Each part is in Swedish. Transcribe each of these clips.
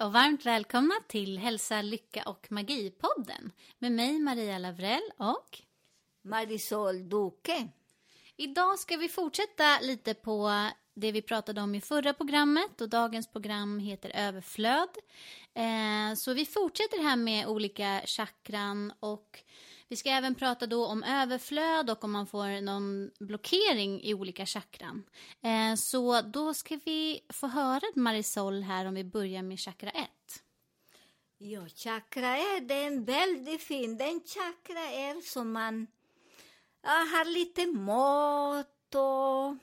Och varmt välkomna till Hälsa, Lycka och Magi-podden med mig Maria Lavrell och Marisol Duque. idag ska vi fortsätta lite på det vi pratade om i förra programmet och dagens program heter Överflöd. Eh, så vi fortsätter här med olika chakran och vi ska även prata då om överflöd och om man får någon blockering i olika chakran. Eh, så då ska vi få höra Marisol här om vi börjar med chakra 1. Ja, chakra 1 det är en väldigt fin. Den chakra är som man ja, har lite mat och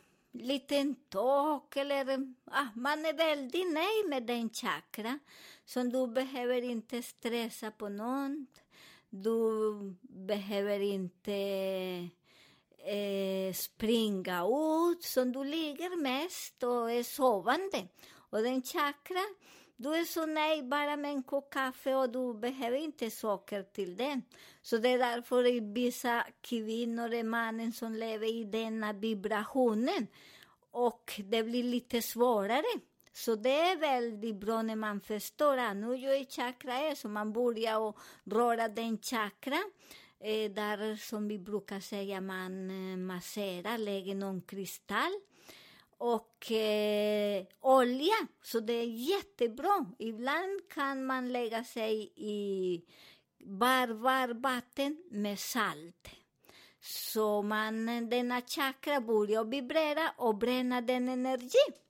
liten tak eller ah, man är väldigt nöjd med den chakra. Så du behöver inte stressa på något. Du behöver inte eh, springa ut, så du ligger mest och är sovande. Och den chakra, du är så nöjd bara med en kopp kaffe och du behöver inte socker till den. Så det är därför vissa kvinnor är mannen som lever i denna vibrationen och det blir lite svårare. Så det är väldigt bra när man förstår att nu jag är chakra är så man börjar och röra den chakra. Eh, där som vi brukar säga man masserar, lägger någon kristall och eh, olja. Så det är jättebra. Ibland kan man lägga sig i varmvatten med salt. Så man, denna chakra börjar vibrera och bränna den energi.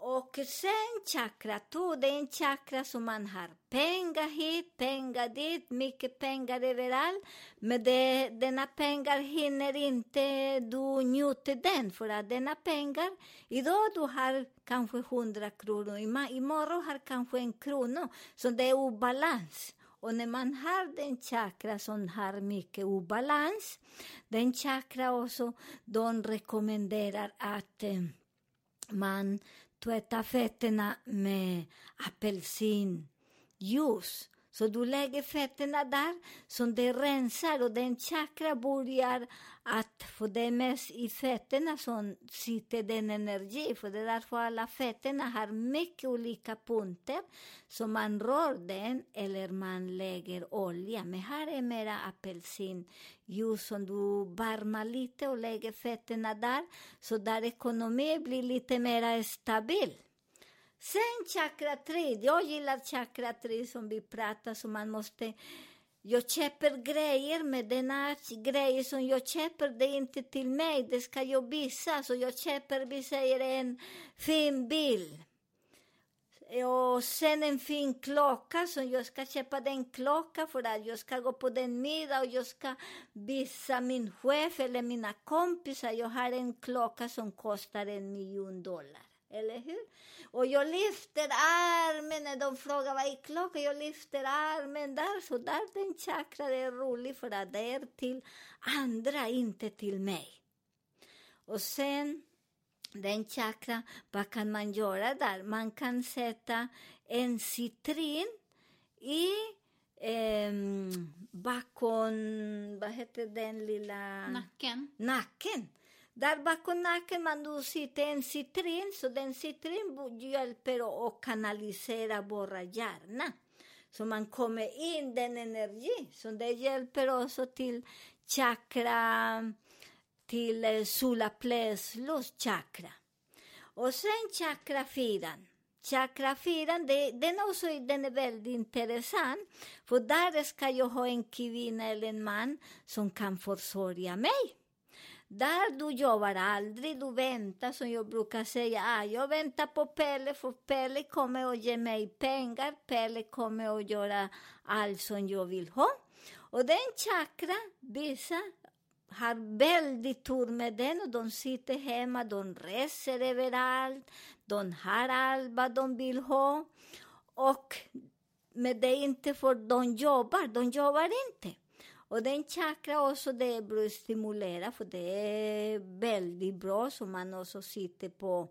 Och sen chakra 2, det är en chakra som man har pengar hit, pengar dit, mycket pengar överallt. Men det, denna pengar hinner inte du njuta den, för att denna pengar, idag du har kanske 100 kronor, imorgon har kanske en krona, så det är obalans. Och när man har den chakra som har mycket obalans, den chakra också, de rekommenderar att eh, man tvätta fötterna med apelsinjuice. Så du lägger fötterna där, så det rensar och den chakra börjar att, för det är mest i fötterna som sitter den energi, för det är därför alla fötterna har mycket olika punkter, så man rör den eller man lägger olja. Men här är mera apelsinjuice som du varmar lite och lägger fötterna där, så där ekonomin blir lite mer stabil. Sen chakra 3, jag gillar chakra 3 som vi pratar så man måste jag köper grejer med här grejer som jag köper, det är inte till mig, det ska jag visa. Så jag köper, vi säger en fin bil. Och sen en fin klocka, så jag ska köpa den klocka för att jag ska gå på den middag och jag ska visa min chef eller mina kompisar, jag har en klocka som kostar en miljon dollar. Eller hur? Och jag lyfter armen när de frågar vad är klockan. Jag lyfter armen där, så där den chakra är rolig för att det är till andra, inte till mig. Och sen den chakra, vad kan man göra där? Man kan sätta en citrin i ehm, bakom, vad heter den lilla... Nacken. nacken. Där bakom nacken man då sitter en citrin, så den citrin hjälper att kanalisera våra hjärna. Så man kommer in den energi, så det hjälper också till chakra, till eh, solaplexus chakra. Och sen chakra fyran. Chakra fyran, det, den, också, den är väldigt intressant. För där ska jag ha en kvinna eller en man som kan försörja mig. Där du jobbar aldrig, du väntar som jag brukar säga. Ah, jag väntar på Pelle för Pelle kommer att ge mig pengar. Pelle kommer att göra allt som jag vill ha. Och den chakra, vissa har väldigt tur med den och de sitter hemma, de reser överallt, de har allt vad de vill ha. Och men det är inte för de jobbar, de jobbar inte. Och den chakra också, det är bra att stimulera, för det är väldigt bra, så man också sitter på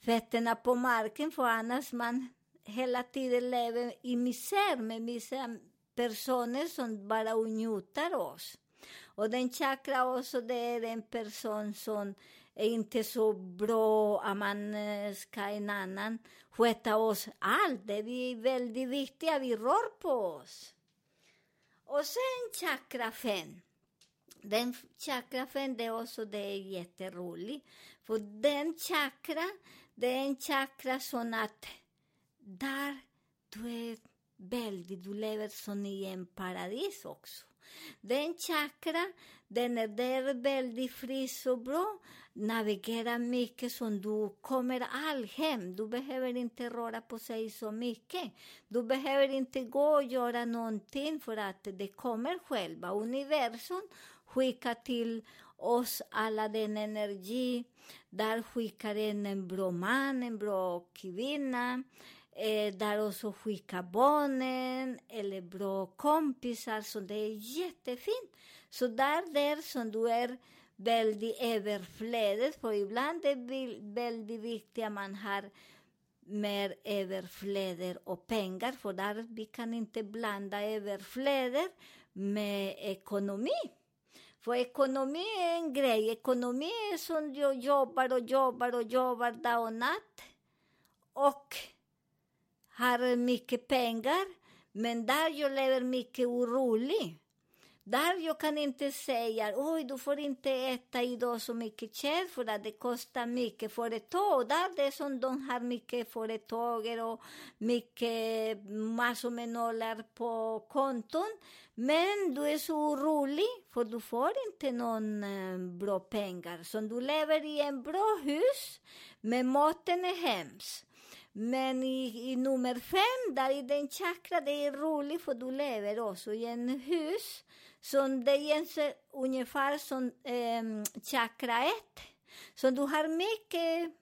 fötterna på marken, för annars man hela tiden lever i misär med vissa personer som bara njuter oss. Och den chakra också, det är en person som är inte så bra att man eh, ska en annan sköta oss allt. Det är väldigt viktigt att vi rör på oss. Och sen chakra 5. Den chakra 5, det är också det är jätteroligt. För den chakra, det är en chakra som att där du är väldigt, du lever som i en paradis också. Den chakra, den är där väldigt frisk och bra, navigerar mycket som du kommer all hem. Du behöver inte röra på sig så mycket. Du behöver inte gå och göra någonting för att det kommer själva. Universum skickar till oss alla den energi. Där skickar en, en bra man, en bra kvinna eh, där också skicka barnen eller bra kompisar, så det är jättefint. Så där, där som du är väldigt överflödet, för ibland är det väldigt viktigt att man har mer överflöde och pengar, för där vi kan inte blanda överflöde med ekonomi. För ekonomi är en grej. Ekonomi är som jag jobbar och jobbar och jobbar dag och natt. Och har mycket pengar, men där jag lever mycket orolig. Där jag kan inte säga, oj, du får inte äta idag så mycket kött för att det kostar mycket företag. Där det är som de har mycket företag och mycket massor med nollar på konton. Men du är så orolig för du får inte någon eh, bra pengar. Så du lever i en bra hus, men maten är hemsk. Men i, i nummer fem, där i den chakra, det är roligt för du lever också i en hus som det är ungefär som eh, chakra ett. Så du har mycket,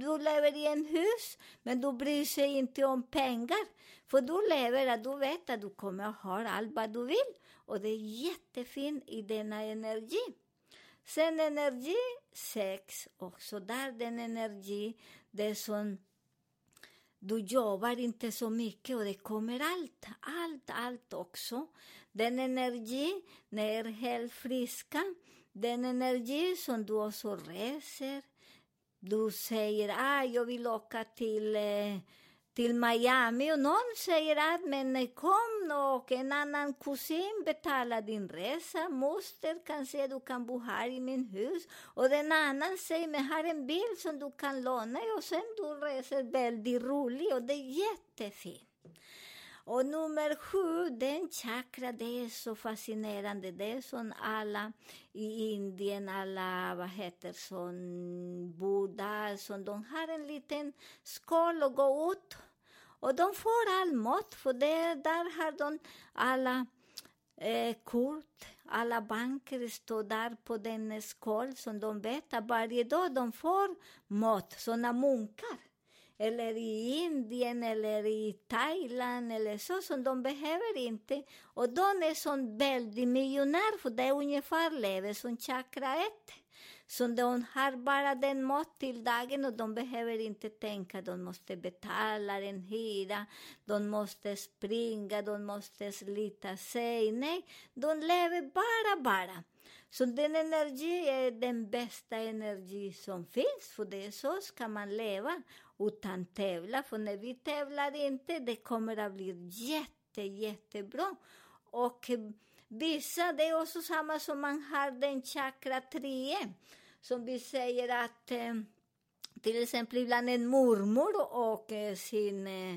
du lever i en hus, men du bryr sig inte om pengar. För du lever att du vet att du kommer att ha allt vad du vill. Och det är jättefint i denna energi. Sen energi sex också, där den energi, det som du jobbar inte så mycket och det kommer allt, allt, allt också. Den energi, när är helt friska, den energi som du också reser. Du säger, ah, jag vill åka till eh, till Miami och någon säger att men eh, kom och en annan kusin betalar din resa, moster kanske du kan bo här i min hus och den annan säger men har en bil som du kan låna och sen du reser väldigt roligt och det är jättefint. Och nummer sju, den chakra, det är så fascinerande. Det är som alla i Indien, alla, vad heter som Buddha, som de har en liten skål och går ut. Och de får all mat, för det, där har de alla eh, kort, alla banker står där på den skål som de vet att varje dag de får mat, såna munkar eller i Indien eller i Thailand eller så, som de behöver inte. Och de är som väldigt miljonärer, för det är ungefär lever som chakra 1. Så de har bara den mat till dagen och de behöver inte tänka, de måste betala en hyra, de måste springa, de måste slita sig. Nej, de lever bara, bara. Så den energi är den bästa energi som finns, för det är så ska man leva utan tävla. För när vi tävlar inte, det kommer att bli jätte, jättebra. Och vissa, det är också samma som man har den chakra 3, som vi säger att eh, till exempel ibland en mormor och eh, sin, eh,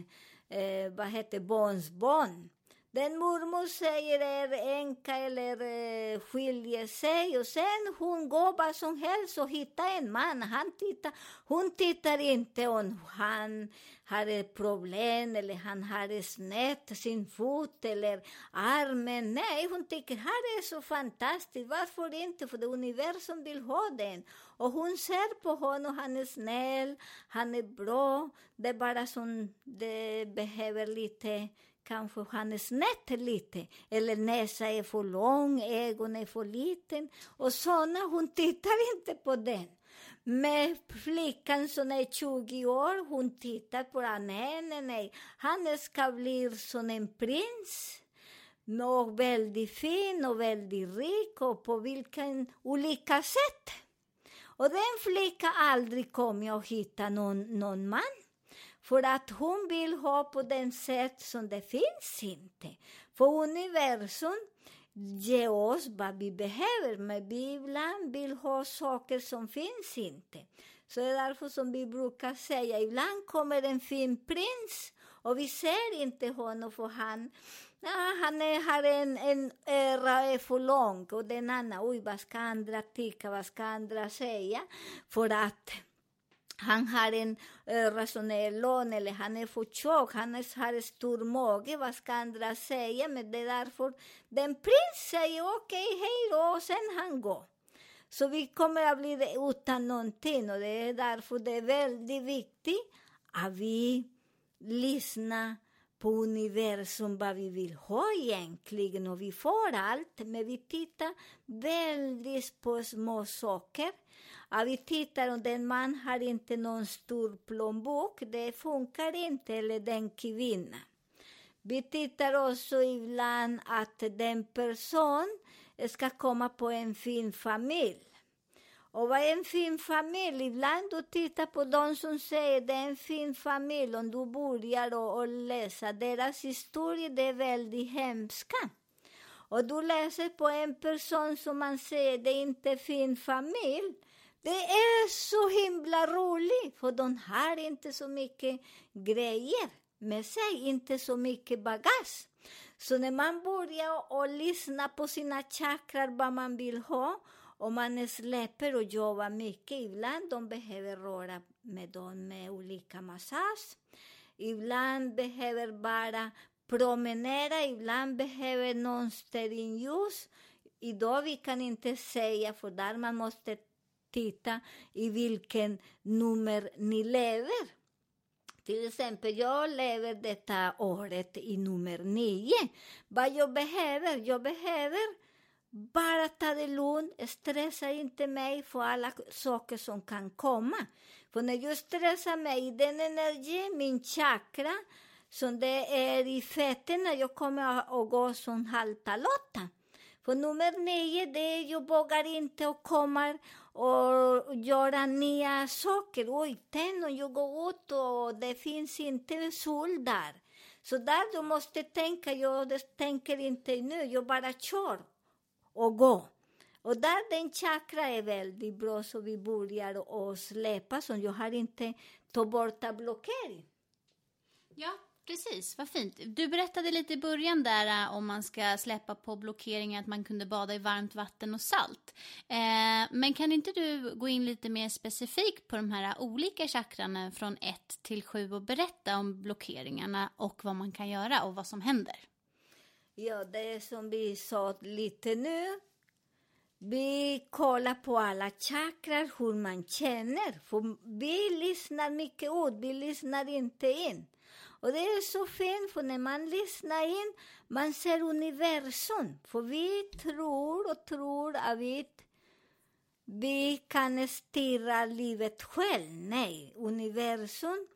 eh, vad heter barnsbarn, den mormor säger är änka eller eh, skiljer sig och sen hon går vad som helst och hittar en man. Han tittar, hon tittar inte om han har ett problem eller han har snett sin fot eller armen. Nej, hon tycker här är så fantastiskt. Varför inte? För det universum vill ha den. Och hon ser på honom, han är snäll, han är bra. Det är bara som det behöver lite Kanske han är snett lite, eller näsa är för lång, ögonen är för liten. Och såna, hon tittar inte på den. Men flickan som är 20 år, hon tittar på den. Nej, nej, nej. Han ska bli som en prins. Och väldigt fin och väldigt rik och på vilken olika sätt. Och den flickan aldrig kommer att hitta någon, någon man. För att hon vill ha på den sätt som det finns inte. För universum ger oss vad vi behöver, men vi ibland vill ha saker som finns inte. Så det är därför som vi brukar säga, ibland kommer en fin prins och vi ser inte honom för han, ja, han är, har en, en ära är för lång och den andra, oj vad ska andra tycka, vad ska andra säga? För att han har en öra som är eller han är för tjock, han har en stor mage, vad ska andra säga? Men det är därför den prins säger okej, okay, hej då, och sen han går. Så vi kommer att bli utan någonting och det är därför det är väldigt viktigt att vi lyssnar på universum vad vi vill ha egentligen och vi får allt, men vi tittar väldigt på små saker Ja, vi tittar om den man har inte någon stor plånbok, det funkar inte, eller den kvinnan. Vi tittar också ibland att den person ska komma på en fin familj. Och vad är en fin familj? Ibland du tittar på de som säger det är en fin familj, om du börjar och, och läsa deras historier, det är väldigt hemska. Och du läser på en person som man säger det är inte en fin familj, det är så himla roligt, för de har inte så mycket grejer med sig, inte så mycket bagage. Så när man börjar och lyssna på sina chakrar, vad man vill ha, och man släpper och jobbar mycket, ibland de behöver röra med dem med olika massage, ibland behöver bara promenera, ibland behöver någon stearinljus. Idag vi kan inte säga, för där man måste titta i vilken nummer ni lever. Till exempel, jag lever detta året i nummer nio. Vad jag behöver? Jag behöver bara ta det lugnt, stressa inte mig för alla saker som kan komma. För när jag stressar mig, den energi, min chakra, som det är i fötterna, jag kommer att gå som halta Lotta. För nummer nio, det är jag vågar inte och kommer och göra nya saker. Oj, tänk om jag går ut och det finns inte sol där. Så där du måste tänka, jag tänker inte nu, jag bara kör och gå. Och där den chakra är väldigt bra, så vi börjar och släppa, så jag har inte tagit bort blockering. Ja, Precis, vad fint. Du berättade lite i början där äh, om man ska släppa på blockeringen att man kunde bada i varmt vatten och salt. Eh, men kan inte du gå in lite mer specifikt på de här olika chakrarna från 1 till 7 och berätta om blockeringarna och vad man kan göra och vad som händer? Ja, det är som vi sa lite nu. Vi kollar på alla chakrar, hur man känner. För vi lyssnar mycket ut, vi lyssnar inte in. Och det är så fint, för när man lyssnar in, man ser universum. För vi tror och tror att vi, vi kan styra livet själv. Nej, universum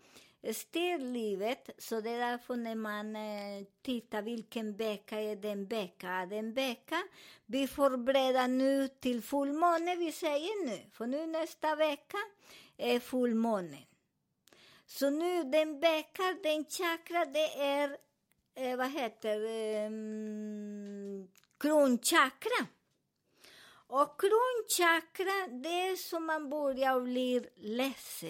styr livet. Så det är därför när man eh, tittar vilken vecka är den vecka, den vecka. Vi förbereder nu till fullmåne, vi säger nu. För nu nästa vecka är fullmånen. Så nu den vecka, den chakra, det är, eh, vad heter eh, kronchakra. Och kronchakra, det är som man börjar bli ledsen.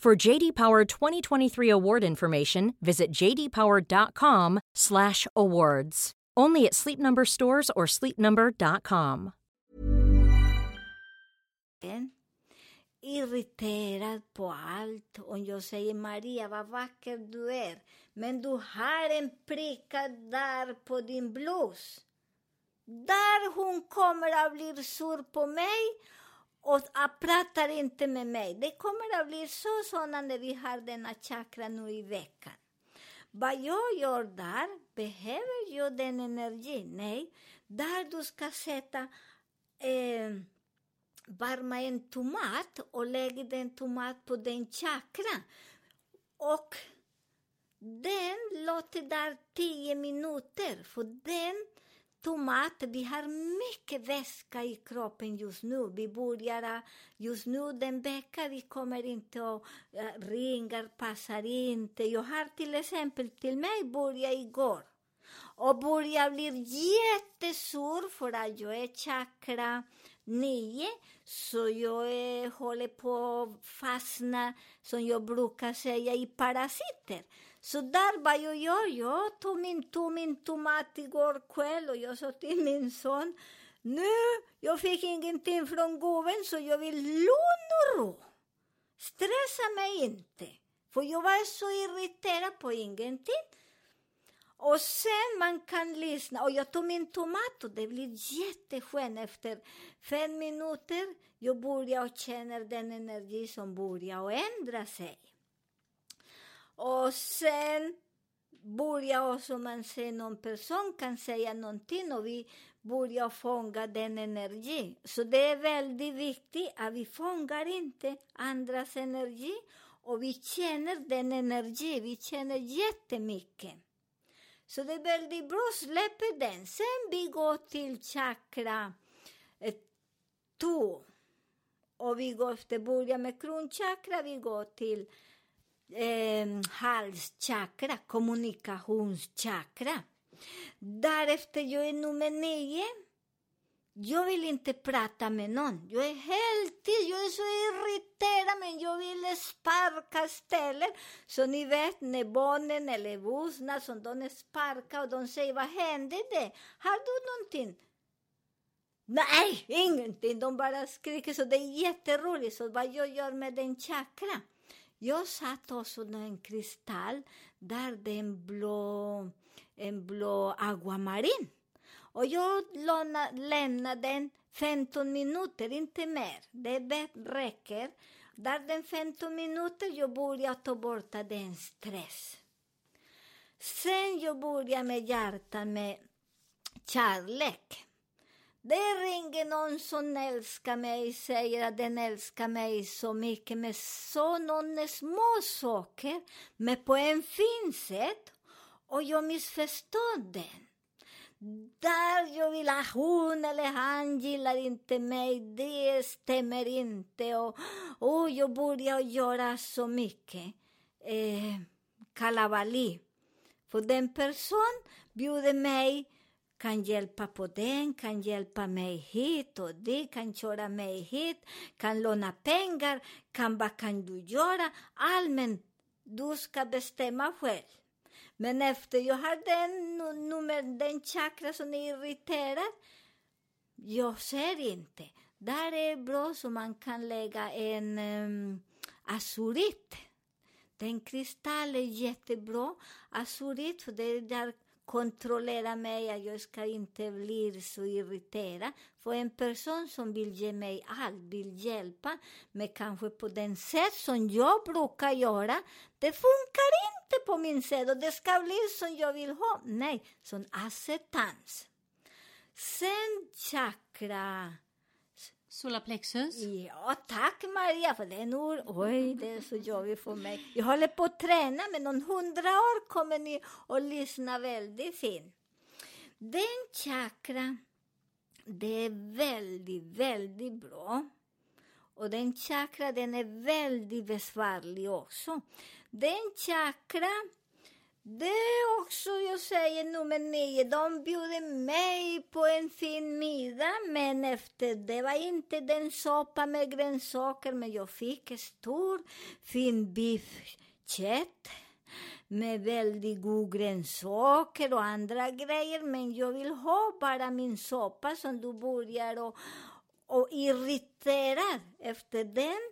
For JD Power 2023 award information, visit jdpower.com/awards. Only at Sleep Number stores or sleepnumber.com. irriterad på allt. Och jag säger Maria, vad vacker du är. Men du har en pricka där på din blus. Där hon kommer att bli sur på mig och pratar inte med mig. Det kommer att bli så sådana när vi har denna chakra nu i veckan. Vad jag gör där, behöver jag den energin? Nej, där du ska sätta eh, varma en tomat och lägga den tomat på den chakran. Och den låter där tio minuter, för den tomat, vi har mycket väska i kroppen just nu. Vi börjar just nu den vecka, vi kommer inte och eh, uh, ringar, passar inte. Jag har till exempel till mig börjat igår och börjar bli jättesur för att jag är chakra nio, så jag är, håller på att fastna, som jag brukar säga, i parasiter. Så där vad jag gör, jag tog min, tog min tomat igår kväll och jag sa till min son, nu, jag fick ingenting från gubben så jag vill lugn och ro. Stressa mig inte, för jag var så irriterad på ingenting. Och sen man kan lyssna. Och jag tog min tomat och det blir jätteskönt. Efter fem minuter jag börjar och känner den energi som börjar ändra sig. Och sen börjar också man se någon person kan säga någonting och vi börjar fånga den energi. Så det är väldigt viktigt att vi fångar inte andras energi och vi känner den energi, vi känner jättemycket. Så det är väldigt bra, släpper den. Sen vi går till chakra eh, 2. Och vi går efter, börjar med kronchakra, vi går till eh, halschakra, kommunikationschakra. Därefter, jag är nummer nio. Jag vill inte prata med någon. Jag är helt jag är så irriterad, men jag vill sparka ställen. Så ni vet, när barnen eller vuxna som de sparkar och de säger vad hände det? Har du någonting? Nej, ingenting. De bara skriker, så det är jätteroligt. Så vad jag gör med den chakran? Jag satt också en kristall där det är en blå, en blå aguamarin. Och jag lämnade den 15 minuter, inte mer. Det räcker. Där den 15 minuter jag började ta bort den stress. Sen jag började med hjärtat med kärlek. Det ringer någon som älskar mig, säger att den älskar mig så mycket med sådana små saker, men på en fin sätt. Och jag missförstår den. Där jag vill att hon eller han gillar inte mig, det stämmer inte. Och, och jag börjar göra så mycket eh, kalabali. För den person bjuder mig kan hjälpa på den, kan hjälpa mig hit och det, kan köra mig hit, kan låna pengar, kan vad kan du göra? Allmänt, du ska bestämma själv. Men efter jag har den, nummer, den chakra som är irriterad, jag ser inte. Där är bra så man kan lägga en um, azurit. Den kristall är jättebra. Azurit, för det är där kontrollera mig att jag ska inte bli så irriterad. För en person som vill ge mig allt, vill hjälpa, men kanske på den sätt som jag brukar göra, det funkar inte på min sätt och det ska bli som jag vill ha. Nej, som acceptans. Sen chakra. Solarplexus. Ja, tack Maria för den ord. Oj, det är så jobbigt för mig. Jag håller på att träna, men om hundra år kommer ni att lyssna väldigt fint. Den chakra, det är väldigt, väldigt bra. Och den chakra, den är väldigt besvärlig också. Den chakra, det är också, jag säger nummer nio, de bjöd mig på en fin middag, men efter det var inte den soppa med grönsaker, men jag fick stor fin biffkött med väldigt god grönsaker och andra grejer, men jag vill ha bara min soppa som du börjar och, och irriterar efter den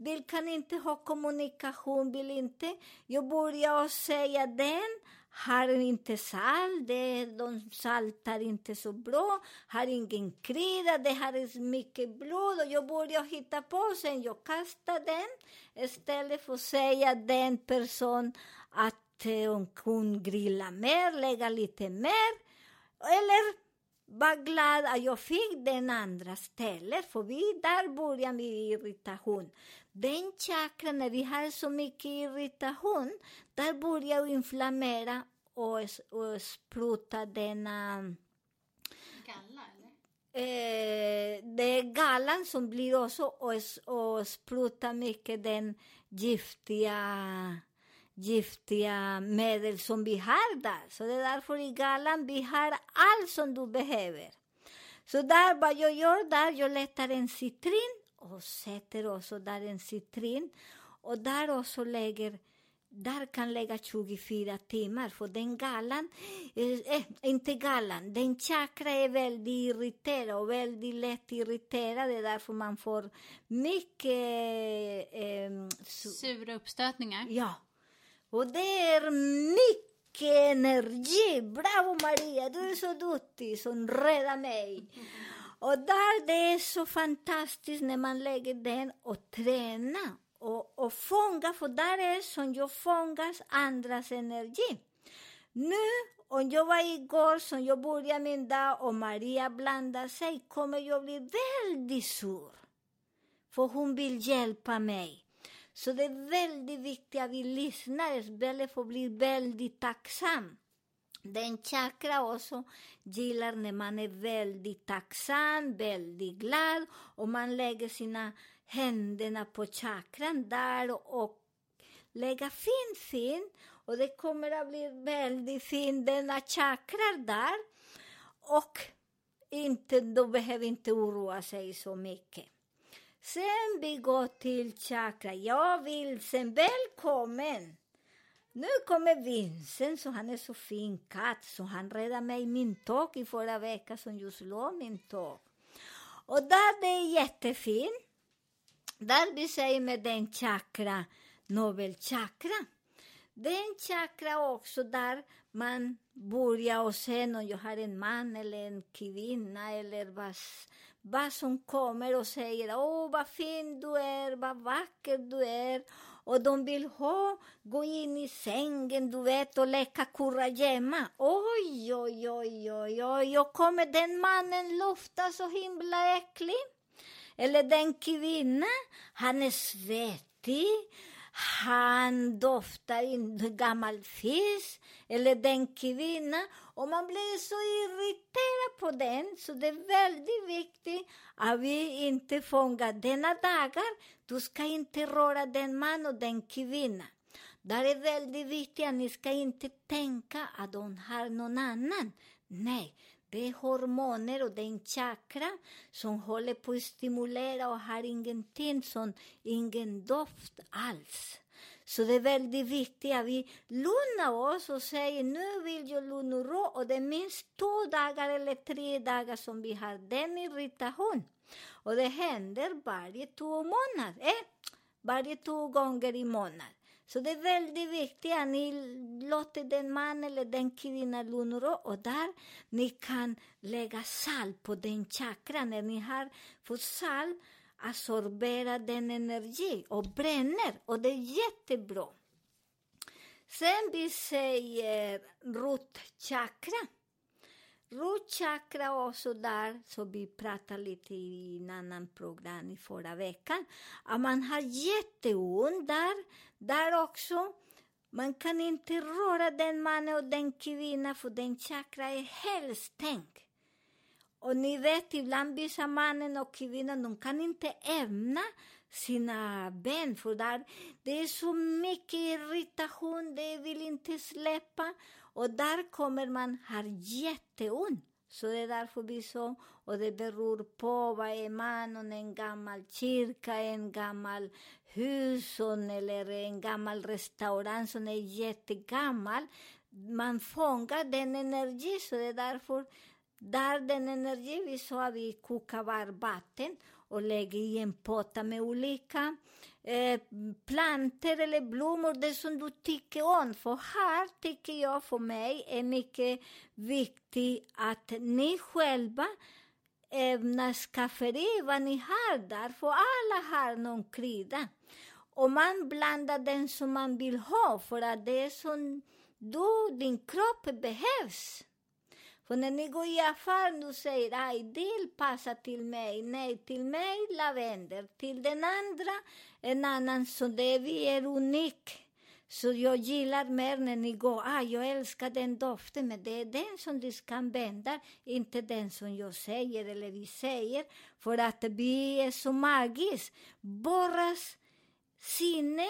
vill kan inte ha kommunikation, vill inte. Jag börjar säga den, har inte salt, det, de saltar inte så bra, har ingen krydda, det har mycket blod och jag börjar hitta på, sen jag kastar den istället för att säga den person att eh, hon kan grilla mer, lägga lite mer, eller var glad att jag fick den andra stället, för vi, där började med irritation. Den chakran, när vi har så mycket irritation, där börjar vi inflammera och, och spruta denna... Galla, eller? Eh, det är gallan som blir också och, och spruta mycket den giftiga giftiga medel som vi har där. Så det är därför i gallan vi har allt som du behöver. Så där, vad jag gör där, jag letar en citrin och sätter också där en citrin. Och där också lägger, där kan lägga 24 timmar, för den gallan, eh, inte gallan, den chakra är väldigt irriterad och väldigt lätt irriterad, det är därför man får mycket... Eh, Sura uppstötningar. Ja, och det är mycket energi. Bravo Maria, du är så duktig som räddar mig. Och där det är så fantastiskt när man lägger den och tränar och, och fångar, för där är som jag fångar andras energi. Nu, om jag var igår som jag började min dag och Maria blandar sig, kommer jag bli väldigt sur. För hon vill hjälpa mig. Så det är väldigt viktigt att vi lyssnar istället för att bli väldigt tacksam. Den chakra också gillar när man är väldigt tacksam, väldigt glad och man lägger sina händerna på chakran där och lägga fin, fin. Och det kommer att bli väldigt fint, denna chakra där. Och inte, då behöver inte oroa sig så mycket. Sen vi går till chakra. vill sen välkommen! Nu kommer Vincent, så han är så fin katt, så han räddade mig min tåg i förra veckan som just slog min tåg. Och där det är jättefint. Där vi säger med den chakra, nobelchakra. Den chakra också där man börjar och sen om jag har en man eller en kvinna eller vad, vad som kommer och säger åh vad fin du är, vad vacker du är och de vill ha, gå in i sängen du vet och leka kurragömma. Oj, oj, oj, oj, oj, och kommer den mannen lufta så himla äcklig? Eller den kvinnan, han är svettig, han doftar in gammal fisk, eller den kvinnan. Och man blir så irriterad på den, så det är väldigt viktigt att vi inte fångar denna dagar. Du ska inte röra den man och den kvinna. Det är väldigt viktigt att ni ska inte tänka att de har någon annan. Nej, det är hormoner och det är en chakra som håller på att stimulera och har ingenting som, ingen doft alls. Så det är väldigt viktigt att vi lugnar oss och säger nu vill jag lugna och ro och det är minst två dagar eller tre dagar som vi har den irritation. Och det händer varje två månader, eh? varje två gånger i månaden. Så det är väldigt viktigt att ni låter den man eller den kvinnan lugna och där ni kan lägga salt på den chakran. När ni har fått salt absorberar den energi och bränner och det är jättebra. Sen vi säger rotchakra. Rotchakra också där, som vi pratade lite i en annan program i förra veckan, att man har jätteont där, där också. Man kan inte röra den mannen och den kvinnan för den chakra är helt stängd. Och ni vet, ibland vissa mannen och kvinnan, de kan inte öppna sina ben, för där det är så mycket irritation, det vill inte släppa. Och där kommer man ha jätteont. Så det är därför vi så, och det beror på vad är man, en gammal kyrka, en gammal hus eller en gammal restaurang som är jättegammal. Man fångar den energi, så det är därför där den energi vi sa, vi kokar varmvatten och lägger i en potta med olika eh, planter eller blommor, det som du tycker om. För här tycker jag för mig är mycket viktigt att ni själva eh, ämnar skafferi vad ni har där, för alla har någon krydda. Och man blandar den som man vill ha, för att det är som du, din kropp behövs. För när ni går i affären och säger aj, del passar till mig, nej, till mig lavendel, till den andra en annan, så det vi är unik. Så jag gillar mer när ni går, ah, jag älskar den doften, men det är den som du ska använda, inte den som jag säger eller vi säger, för att vi är så magiskt. Borras sinne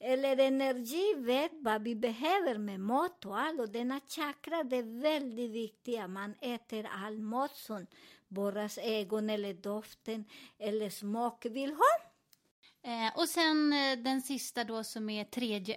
eller energi vet vad vi behöver med mat och allt. Och denna chakra det är väldigt viktiga, man äter all mat som våra ögon eller doften eller smak vill ha. Eh, och sen eh, den sista då som är tredje